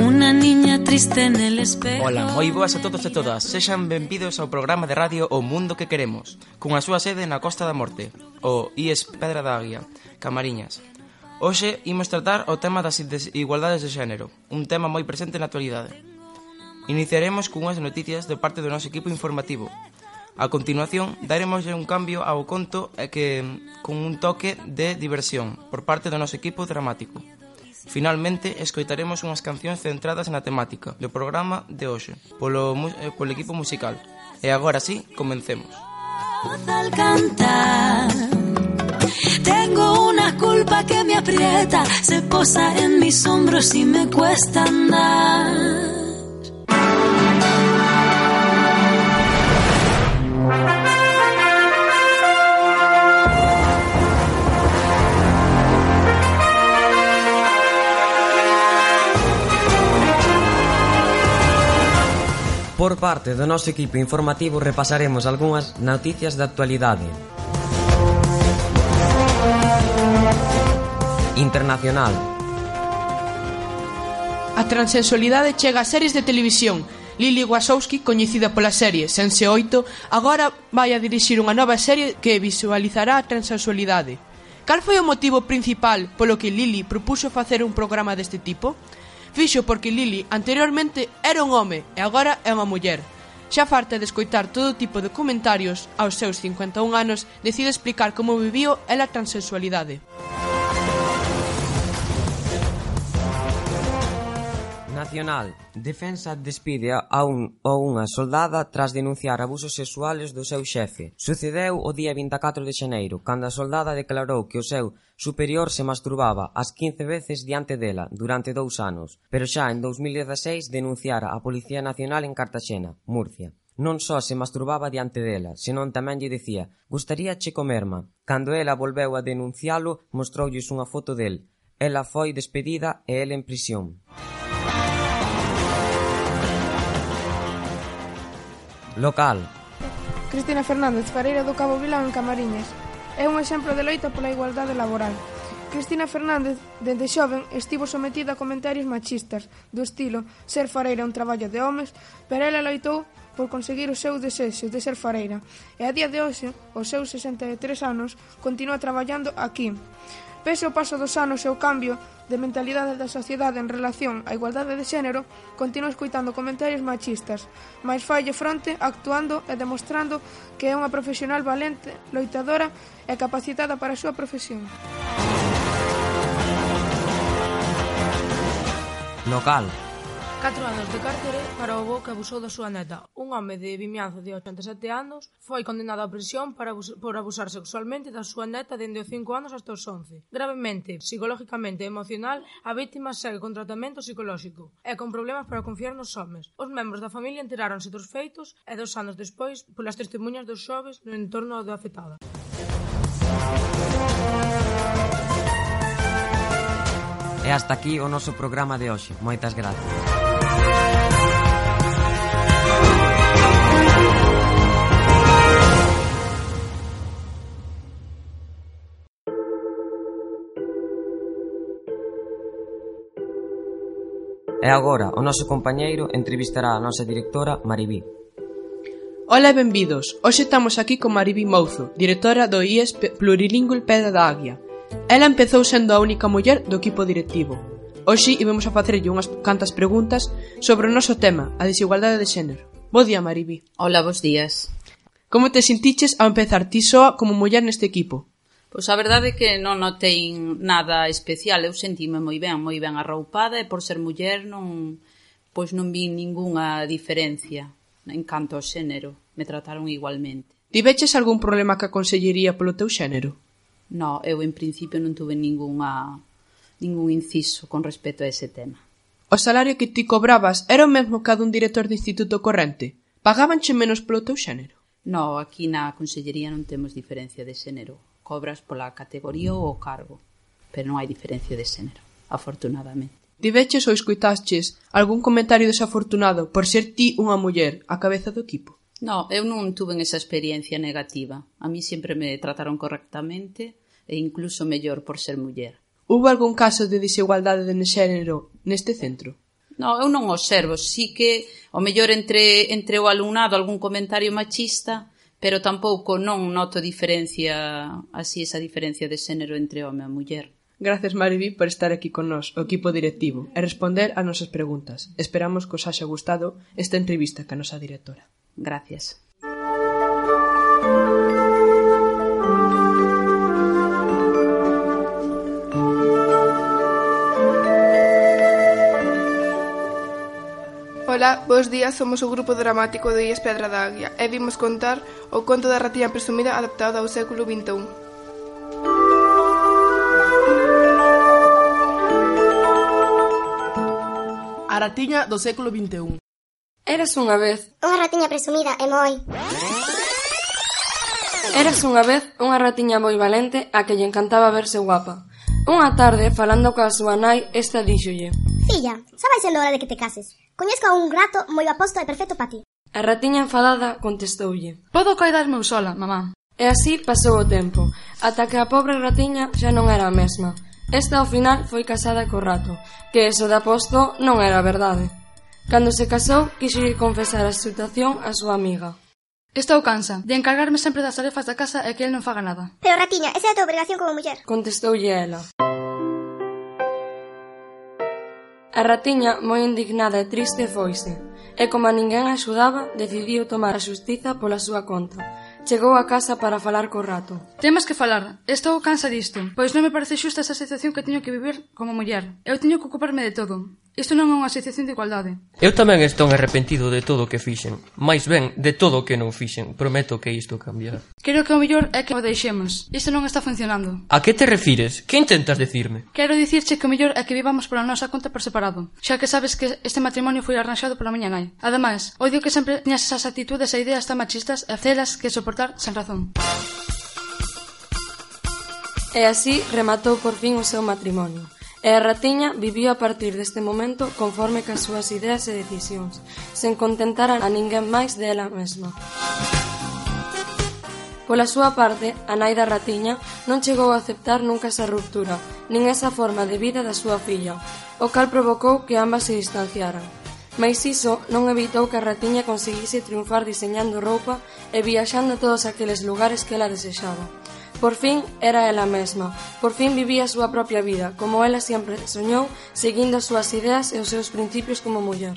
Una niña triste en el espejo. Ola, moi boas a todos e todas. Sexan benvidos ao programa de radio O Mundo que Queremos Cunha súa sede na Costa da Morte O IES Pedra da Águia, Camariñas. Hoxe imos tratar o tema das desigualdades de xénero Un tema moi presente na actualidade. Iniciaremos cunhas noticias de parte do noso equipo informativo. A continuación, daremos un cambio ao conto e que con un toque de diversión por parte do noso equipo dramático. Finalmente, escoitaremos unhas cancións centradas na temática do programa de hoxe, polo, eh, polo equipo musical. E agora sí, comencemos. Al cantar Tengo una culpa que me aprieta, se posa en mis hombros y me cuesta andar. Por parte do noso equipo informativo repasaremos algunhas noticias da actualidade. Internacional A transexualidade chega a series de televisión. Lili Wasowski, coñecida pola serie Sense 8, agora vai a dirixir unha nova serie que visualizará a transexualidade. Cal foi o motivo principal polo que Lili propuxo facer un programa deste tipo? Fixo porque Lili anteriormente era un home e agora é unha muller. Xa farta de escoitar todo tipo de comentarios, aos seus 51 anos decide explicar como viviu ela a transexualidade. Nacional. Defensa despide a un ou unha soldada tras denunciar abusos sexuales do seu xefe. Sucedeu o día 24 de xaneiro, cando a soldada declarou que o seu superior se masturbaba as 15 veces diante dela durante dous anos, pero xa en 2016 denunciara a Policía Nacional en Cartaxena, Murcia non só se masturbaba diante dela, senón tamén lle dicía «Gustaríache comerma». Cando ela volveu a denuncialo, mostroulles unha foto del. Ela foi despedida e el en prisión. Local. Cristina Fernández Fareira do Cabo Vilán en Camariñas. É un exemplo de loita pola igualdade laboral. Cristina Fernández, dende xoven, estivo sometida a comentarios machistas do estilo ser fareira un traballo de homes, pero ela loitou por conseguir o seu desexo de ser fareira e a día de hoxe, aos seus 63 anos, continúa traballando aquí. Pese ao paso dos anos e o cambio de mentalidade da sociedade en relación á igualdade de xénero, continúa escoitando comentarios machistas, mais falle fronte actuando e demostrando que é unha profesional valente, loitadora e capacitada para a súa profesión. Local, 4 anos de cárcere para o avó que abusou da súa neta. Un home de Vimianzo de 87 anos foi condenado a prisión para abus por abusar sexualmente da súa neta dende os 5 anos hasta os 11. Gravemente, psicológicamente e emocional, a víctima segue con tratamento psicolóxico e con problemas para confiar nos homes. Os membros da familia enteráronse dos feitos e dos anos despois polas testemunhas dos xoves no entorno da afetada. E hasta aquí o noso programa de hoxe. Moitas grazas. E agora o noso compañeiro entrevistará a nosa directora Maribí. Ola e benvidos. Hoxe estamos aquí con Maribí Mouzo, directora do IES Plurilingüe Pedra da Águia. Ela empezou sendo a única muller do equipo directivo. Hoxe íbamos a facerlle unhas cantas preguntas sobre o noso tema, a desigualdade de xénero. Bo día, Maribí. Ola, bos días. Como te sentiches ao empezar ti soa como muller neste equipo? Pois a verdade é que non notei nada especial, eu sentime moi ben, moi ben arroupada e por ser muller non pois non vi ningunha diferencia en canto ao xénero, me trataron igualmente. Tiveches algún problema que aconsellería consellería polo teu xénero? No, eu en principio non tuve ningunha ningún inciso con respecto a ese tema. O salario que ti cobrabas era o mesmo que a dun director de instituto corrente? Pagabanche menos polo teu xénero? No, aquí na consellería non temos diferencia de xénero cobras pola categoría ou o cargo, pero non hai diferencia de xénero, afortunadamente. Tiveches ou escuitaches algún comentario desafortunado por ser ti unha muller a cabeza do equipo? No, eu non tuve esa experiencia negativa. A mí sempre me trataron correctamente e incluso mellor por ser muller. Houve algún caso de desigualdade de xénero neste centro? No, eu non observo, si que o mellor entre, entre o alumnado algún comentario machista, pero tampouco non noto diferencia, así esa diferencia de xénero entre home e muller. Gracias, Mariví, por estar aquí con nós, o equipo directivo, e responder a nosas preguntas. Esperamos que os haxa gustado esta entrevista ca nosa directora. Gracias. Ola, bos días, somos o grupo dramático de Ies Pedra da Águia e vimos contar o conto da ratiña presumida adaptado ao século XXI. A ratiña do século XXI Eras unha vez Unha ratiña presumida e moi Eras unha vez unha ratiña moi valente a que lle encantaba verse guapa. Unha tarde, falando coa súa nai, esta díxolle Filla, xa vai sendo hora de que te cases. Coñezco a un grato moi aposto e perfecto para ti. A ratiña enfadada contestoulle. Podo coidarme eu sola, mamá. E así pasou o tempo, ata que a pobre ratiña xa non era a mesma. Esta ao final foi casada co rato, que eso de aposto non era verdade. Cando se casou, quixo confesar a situación á súa amiga. Estou cansa de encargarme sempre das tarefas da casa e que el non faga nada. Pero, Ratiña, esa é a tua obrigación como muller. Contestoulle ela. A ratiña, moi indignada e triste, foise, e a ninguén a axudaba, decidiu tomar a xustiza pola súa conta. Chegou a casa para falar co rato. Temos que falar. Estou cansa disto, pois non me parece xusta esa situación que teño que vivir como muller. Eu teño que ocuparme de todo. Isto non é unha asociación de igualdade. Eu tamén estou arrepentido de todo o que fixen. Mais ben, de todo o que non fixen. Prometo que isto cambiará. Creo que o mellor é que o deixemos. Isto non está funcionando. A que te refires? Que intentas decirme? Quero dicirche que o mellor é que vivamos pola nosa conta por separado, xa que sabes que este matrimonio foi arranxado pola miña nai. Ademais, odio que sempre tiñas esas actitudes e ideas tan machistas e celas que soportar sen razón. E así rematou por fin o seu matrimonio. E a Ratiña viviu a partir deste momento conforme cas súas ideas e decisións, sen contentar a ninguén máis dela mesma. Pola súa parte, a nai da Ratiña non chegou a aceptar nunca esa ruptura, nin esa forma de vida da súa filla, o cal provocou que ambas se distanciaran. Mais iso non evitou que a Ratiña conseguise triunfar diseñando roupa e viaxando a todos aqueles lugares que ela desexaba. Por fin era ela mesma, por fin vivía a súa propia vida, como ela sempre soñou, seguindo as súas ideas e os seus principios como muller.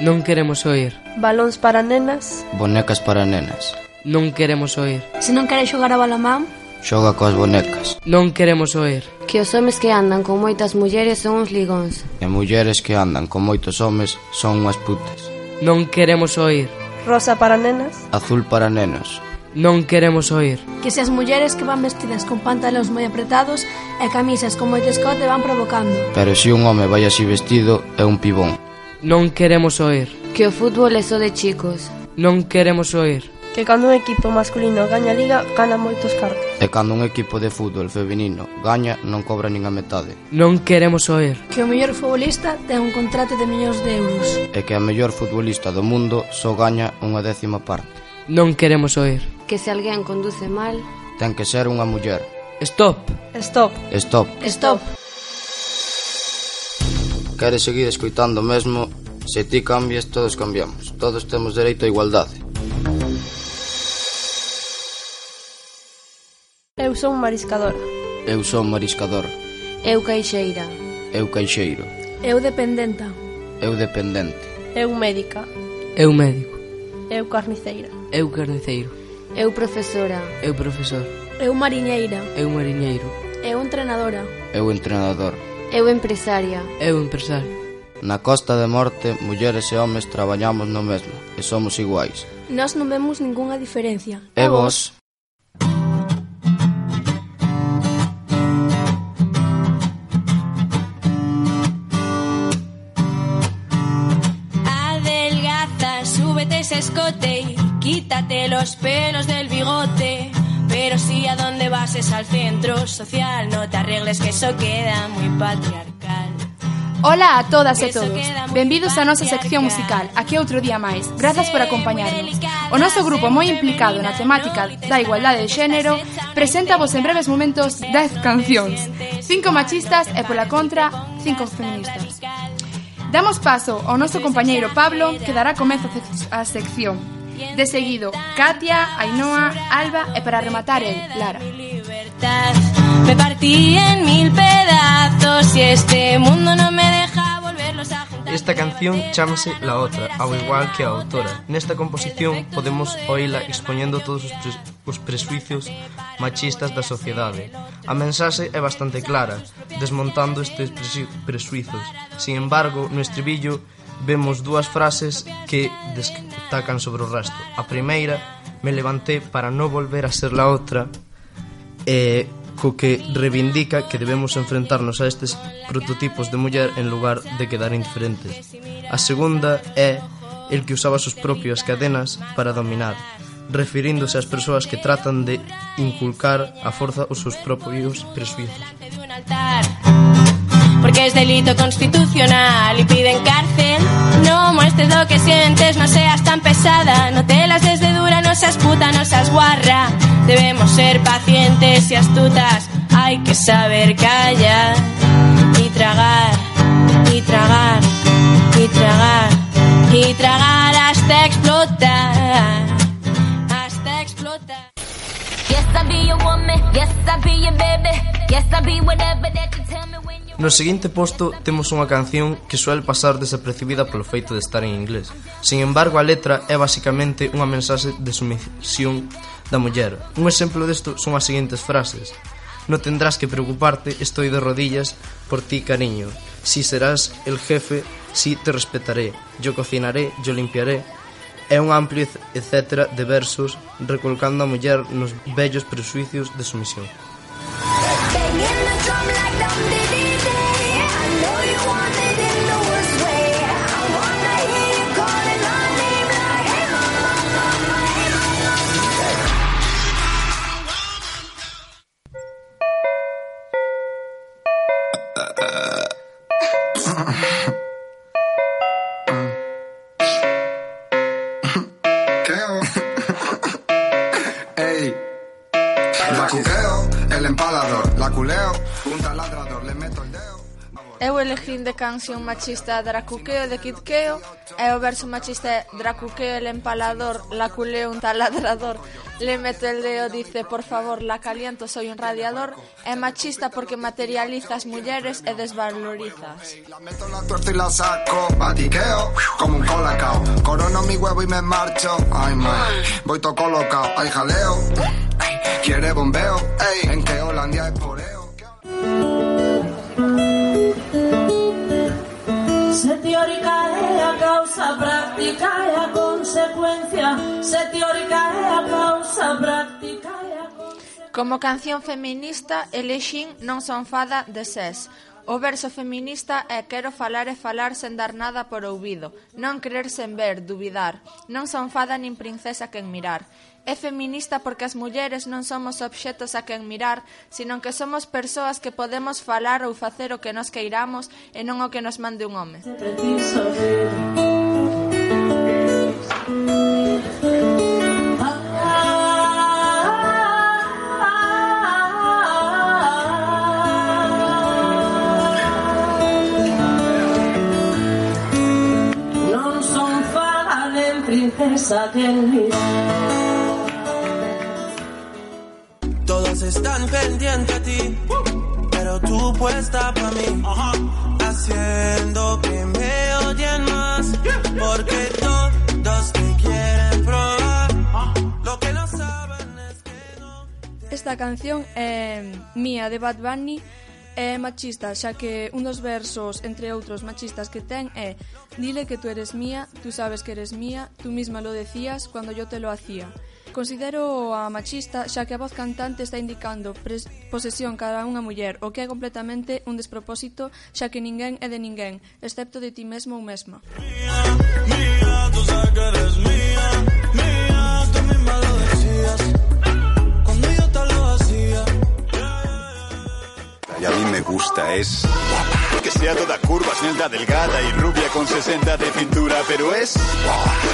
Non queremos oír. Balóns para nenas. Bonecas para nenas. Non queremos oír. Se non queres xogar a balamán, xoga coas bonecas. Non queremos oír que os homes que andan con moitas mulleres son uns ligóns. E mulleres que andan con moitos homes son unhas putas. Non queremos oír. Rosa para nenas. Azul para nenos. Non queremos oír. Que se as mulleres que van vestidas con pantalóns moi apretados e camisas con moito escote van provocando. Pero se un home vai así vestido é un pibón. Non queremos oír. Que o fútbol é só de chicos. Non queremos oír que cando un equipo masculino gaña a liga, gana moitos cartos. E cando un equipo de fútbol feminino gaña, non cobra nin a metade. Non queremos oír. Que o mellor futbolista ten un contrato de millóns de euros. E que a mellor futbolista do mundo só gaña unha décima parte. Non queremos oír. Que se alguén conduce mal... Ten que ser unha muller. Stop. Stop. Stop. Stop. Queres seguir escoitando mesmo? Se ti cambias, todos cambiamos. Todos temos dereito a igualdade. son mariscadora. Eu son mariscador. Eu caixeira. Eu caixeiro. Eu dependenta. Eu dependente. Eu médica. Eu médico. Eu carniceira. Eu carniceiro. Eu profesora. Eu profesor. Eu mariñeira. Eu mariñeiro. Eu entrenadora. Eu entrenador. Eu empresaria. Eu empresario. Na Costa de Morte, mulleres e homes traballamos no mesmo e somos iguais. Nós non vemos ningunha diferencia. E vos? traes escote y quítate los pelos del bigote. Pero si a dónde vas es al centro social, no te arregles que eso queda muy patriarcal. Ola a todas e todos. Benvidos á nosa sección musical, aquí outro día máis. Grazas por acompañarnos. O noso grupo moi implicado na temática da igualdade de xénero presenta vos en breves momentos 10 cancións. Cinco machistas e pola contra, cinco feministas. Damos paso ao noso compañeiro Pablo que dará comezo a sección. De seguido, Katia, Ainhoa, Alba e para rematar el, Lara. Me partí en mil pedazos y este mundo no me deja Esta canción chámase La Otra, ao igual que a autora. Nesta composición podemos oíla expoñendo todos os, pres os presuicios machistas da sociedade. A mensaxe é bastante clara, desmontando estes presuizos. Sin embargo, no estribillo vemos dúas frases que destacan sobre o resto. A primeira, me levanté para non volver a ser la outra, e eh, co que reivindica que debemos enfrentarnos a estes prototipos de muller en lugar de quedar indiferentes. A segunda é el que usaba sus propias cadenas para dominar, referíndose ás persoas que tratan de inculcar a forza os seus propios presuizos. Porque es delito constitucional y piden cárcel. No muestres lo que sientes, no seas tan pesada, no te las des de dura, no seas puta, no seas guarra. Debemos ser pacientes y astutas. Hay que saber callar y tragar, y tragar, y tragar, y tragar hasta explotar. Hasta explotar. Yes, I be your woman. Yes, I be your baby. Yes, I be whatever that you tell me when you. No seguinte posto temos unha canción que suele pasar desapercibida polo feito de estar en inglés. Sin embargo, a letra é basicamente unha mensaxe de sumisión da muller. Un exemplo desto son as seguintes frases. No tendrás que preocuparte, estoy de rodillas por ti, cariño. Si serás el jefe, si te respetaré. Yo cocinaré, yo limpiaré. É un amplio etcétera de versos recolcando a muller nos bellos presuicios de sumisión. Ey. La cuqueo, el empalador, la culeo, un taladrador, le meto el dedo. Eu elegín de canción machista Dracuqueo de Kitqueo e o verso machista Dracuqueo el empalador, la culeo un taladrador, le meto el dedo, dice por favor, la caliento, soy un radiador, é machista porque materializa as mulleres e desvalorizas. Meto la tuerzo y la saco, batiqueo, como un colacao. Corono mi huevo y me marcho, ay man, voy todo colocado, ay jaleo, quiere bombeo, ey, en que Holandia es poreo. Como canción feminista elixín Non son fada de ses. O verso feminista é quero falar e falar sen dar nada por ouvido, non querer sen ver, duvidar, non son fada nin princesa quen mirar. É feminista porque as mulleres non somos obxetos a quen mirar, senón que somos persoas que podemos falar ou facer o que nos queiramos e non o que nos mande un home. Preciso ver. Todos están pendientes a ti, pero tú puesta para mí, haciendo que me odien más, porque todos te quieren probar. Lo que no saben Esta canción é mía de Bad Bunny é machista, xa que un dos versos, entre outros machistas que ten, é Dile que tú eres mía, tú sabes que eres mía, tú misma lo decías cuando yo te lo hacía. Considero a machista xa que a voz cantante está indicando posesión cara a unha muller, o que é completamente un despropósito xa que ninguén é de ninguén, excepto de ti mesmo ou mesma. Mía, mía, tú sabes que eres mía. Gusta, es. Que sea toda curva, esbelta, delgada y rubia con 60 de cintura, pero es.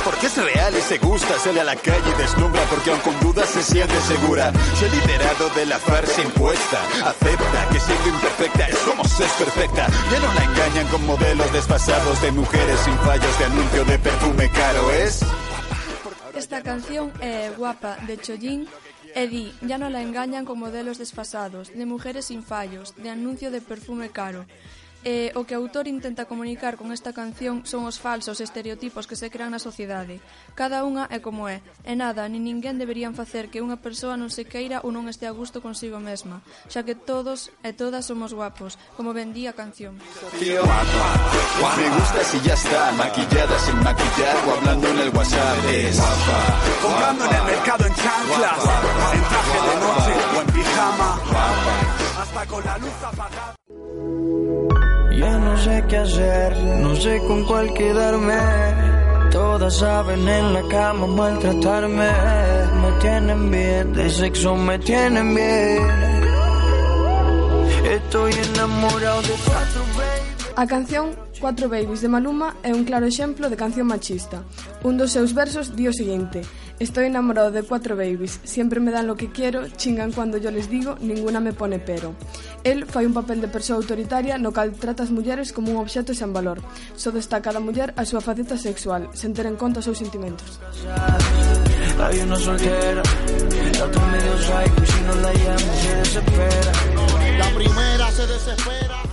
Porque es real y se gusta, sale a la calle y deslumbra porque aun con dudas se siente segura. Se liberado de la farsa impuesta, acepta que siendo imperfecta es como se es perfecta. Ya no la engañan con modelos desfasados de mujeres sin fallos de anuncio de perfume caro, es Esta canción é guapa de Chollín e di, ya non la engañan con modelos desfasados, de mujeres sin fallos, de anuncio de perfume caro. E o que o autor intenta comunicar con esta canción son os falsos estereotipos que se crean na sociedade. Cada unha é como é, e nada ni ninguén deberían facer que unha persoa non se queira ou non este a gusto consigo mesma, xa que todos e todas somos guapos, como vendía a canción. Tío, me gusta si ya está, maquillada sin maquillar o hablando en el WhatsApp. Es guapa, jugando en el mercado en chanclas, en traje de noche o en pijama, hasta con la luz apagada. Ya no sé qué hacer, no sé con cuál quedarme. Todas saben en la cama maltratarme. Me tienen bien, de sexo me tienen bien. Estoy enamorado de cuatro babies. A canción Cuatro Babies de Maluma é un claro exemplo de canción machista. Un dos seus versos di o seguinte: Estoy enamorado de cuatro babies. Siempre me dan lo que quiero, chingan cuando yo les digo, ninguna me pone pero. El fai un papel de persoa autoritaria no cal trata as mulleres como un obxecto sen valor. Só destaca da muller a súa faceta sexual, sen ter en conta os seus sentimentos. Hay una soltera, la otra medio psycho, si no la llamo se desespera. La primera se desespera.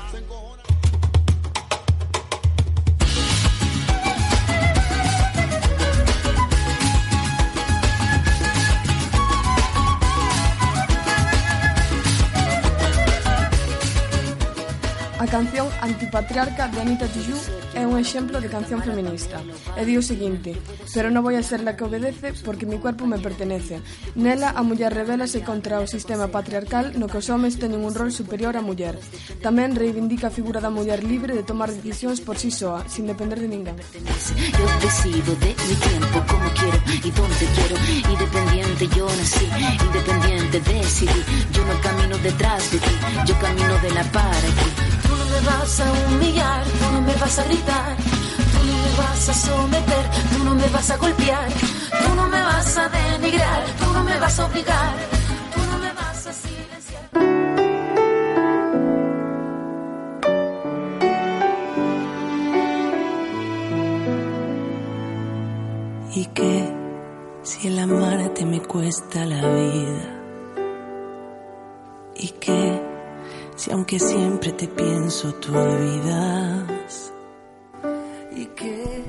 canción Antipatriarca de Anita Tijoux é un exemplo de canción feminista. E di o seguinte, pero non vou a ser la que obedece porque mi cuerpo me pertenece. Nela, a muller rebelase contra o sistema patriarcal no que os homes teñen un rol superior á muller. Tamén reivindica a figura da muller libre de tomar decisións por si sí soa, sin depender de ninguén. Yo decido de mi tiempo como quiero y donde quiero Independiente yo nací, independiente decidí, yo no camino detrás de ti, yo camino de la para ti. Vas a humillar, tú no me vas a gritar. Tú no me vas a someter, tú no me vas a golpear. Tú no me vas a denigrar, tú no me vas a obligar. Tú no me vas a silenciar. ¿Y qué si el amarte me cuesta la vida? Aunque siempre te pienso tú olvidas? ¿Y qué?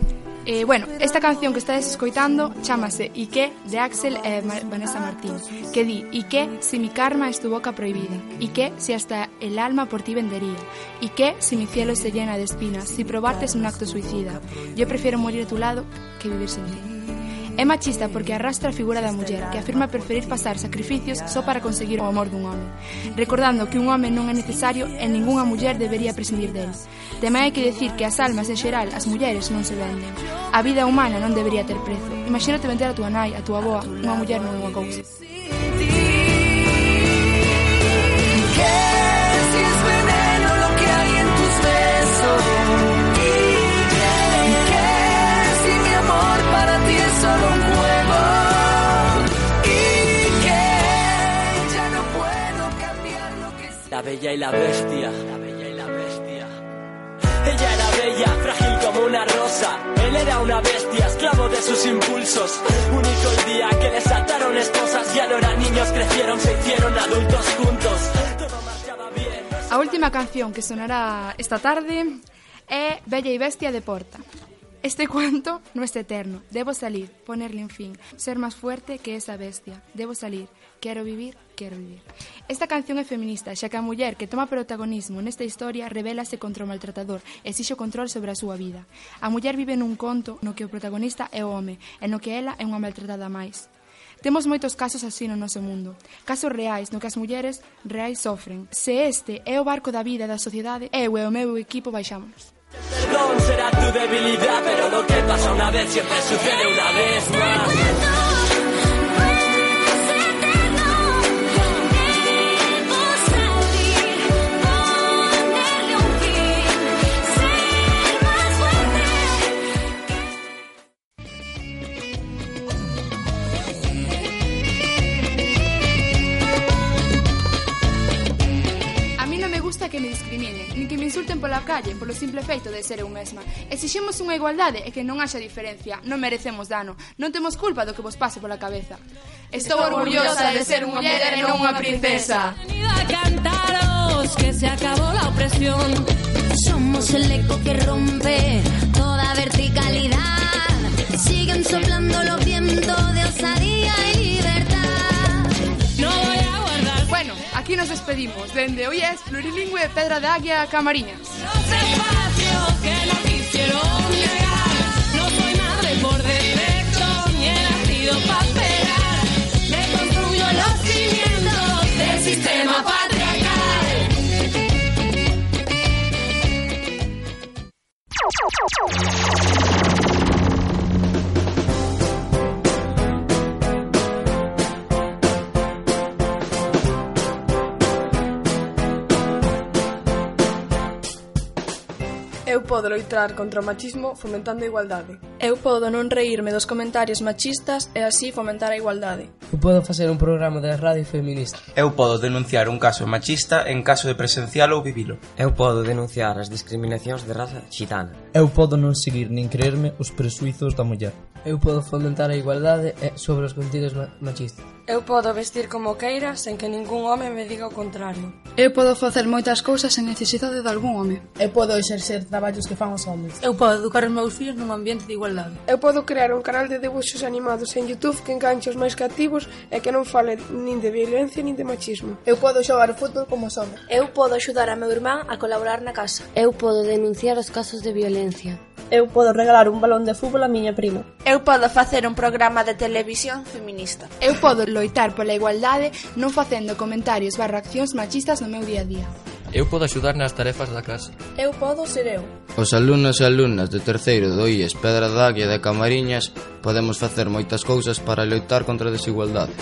Eh, bueno, esta canción que estáis escoitando chamase ¿Y qué? de Axel e Vanessa Martín que di ¿Y qué si mi karma es tu boca prohibida? ¿Y qué si hasta el alma por ti vendería? ¿Y qué si mi cielo se llena de espinas? Si probarte es un acto suicida Yo prefiero morir a tu lado que vivir sin ti É machista porque arrastra a figura da muller, que afirma preferir pasar sacrificios só para conseguir o amor dun home, recordando que un home non é necesario e ningunha muller debería prescindir del. Tamén hai que decir que as almas en xeral, as mulleres, non se venden. A vida humana non debería ter prezo. Imagínate vender a túa nai, a túa boa, unha muller non é unha cousa. Yeah. Solo un juego? ¿Y qué ya no puedo cambiar lo que La bella y la bestia. La bella y la bestia. Ella era bella, frágil como una rosa. Él era una bestia, esclavo de sus impulsos. Único el día que les ataron esposas. Ya no eran niños, crecieron, se hicieron adultos juntos. Todo marchaba bien. A última canción que sonará esta tarde é Bella e Bestia de Porta Este cuento no es eterno. Debo salir, ponerle un fin, ser más fuerte que esa bestia. Debo salir, quero vivir, quero vivir. Esta canción é feminista, xa que a muller que toma protagonismo nesta historia rebelase contra o maltratador, exixe control sobre a súa vida. A muller vive nun conto no que o protagonista é o home e no que ela é unha maltratada máis. Temos moitos casos así no noso mundo, casos reais no que as mulleres reais sofren. Se este é o barco da vida da sociedade, eu e o meu equipo baixamos. Perdón, será tu debilidad, pero lo que pasa una vez siempre sucede una vez más. na calle polo simple feito de ser eu mesma. Exixemos unha igualdade e que non haxa diferencia. Non merecemos dano. Non temos culpa do que vos pase pola cabeza. Estou orgullosa de ser unha muller e non unha princesa. A cantaros que se acabó la opresión. Somos el eco que rompe toda verticalidad. Siguen soplando los vientos de osadía y aquí nos despedimos. Dende hoy es plurilingüe Pedra de Águia Camariñas. Espacio que no quisieron llegar. No soy madre por defecto, ni he nacido para esperar. Reconstruyo los cimientos del sistema podo loitar contra o machismo fomentando a igualdade. Eu podo non reírme dos comentarios machistas e así fomentar a igualdade. Eu podo facer un programa de radio feminista. Eu podo denunciar un caso machista en caso de presencial ou vivilo. Eu podo denunciar as discriminacións de raza xitana. Eu podo non seguir nin creerme os presuizos da muller. Eu podo fomentar a igualdade eh, sobre os contidos machistas. Eu podo vestir como queira sen que ningún home me diga o contrario. Eu podo facer moitas cousas sen necesidade de algún home. Eu podo exercer traballos que fan os homens. Eu podo educar os meus fillos nun ambiente de igualdade. Eu podo crear un canal de debuxos animados en Youtube que enganche os máis cativos e que non fale nin de violencia nin de machismo. Eu podo xogar o fútbol como os homens. Eu podo axudar a meu irmán a colaborar na casa. Eu podo denunciar os casos de violencia. Eu podo regalar un balón de fútbol a miña prima. Eu podo facer un programa de televisión feminista. Eu podo loitar pola igualdade non facendo comentarios barra accións machistas no meu día a día. Eu podo axudar nas tarefas da casa. Eu podo ser eu. Os alumnos e alumnas de terceiro do IES Pedra da Águia de Camariñas podemos facer moitas cousas para loitar contra a desigualdade.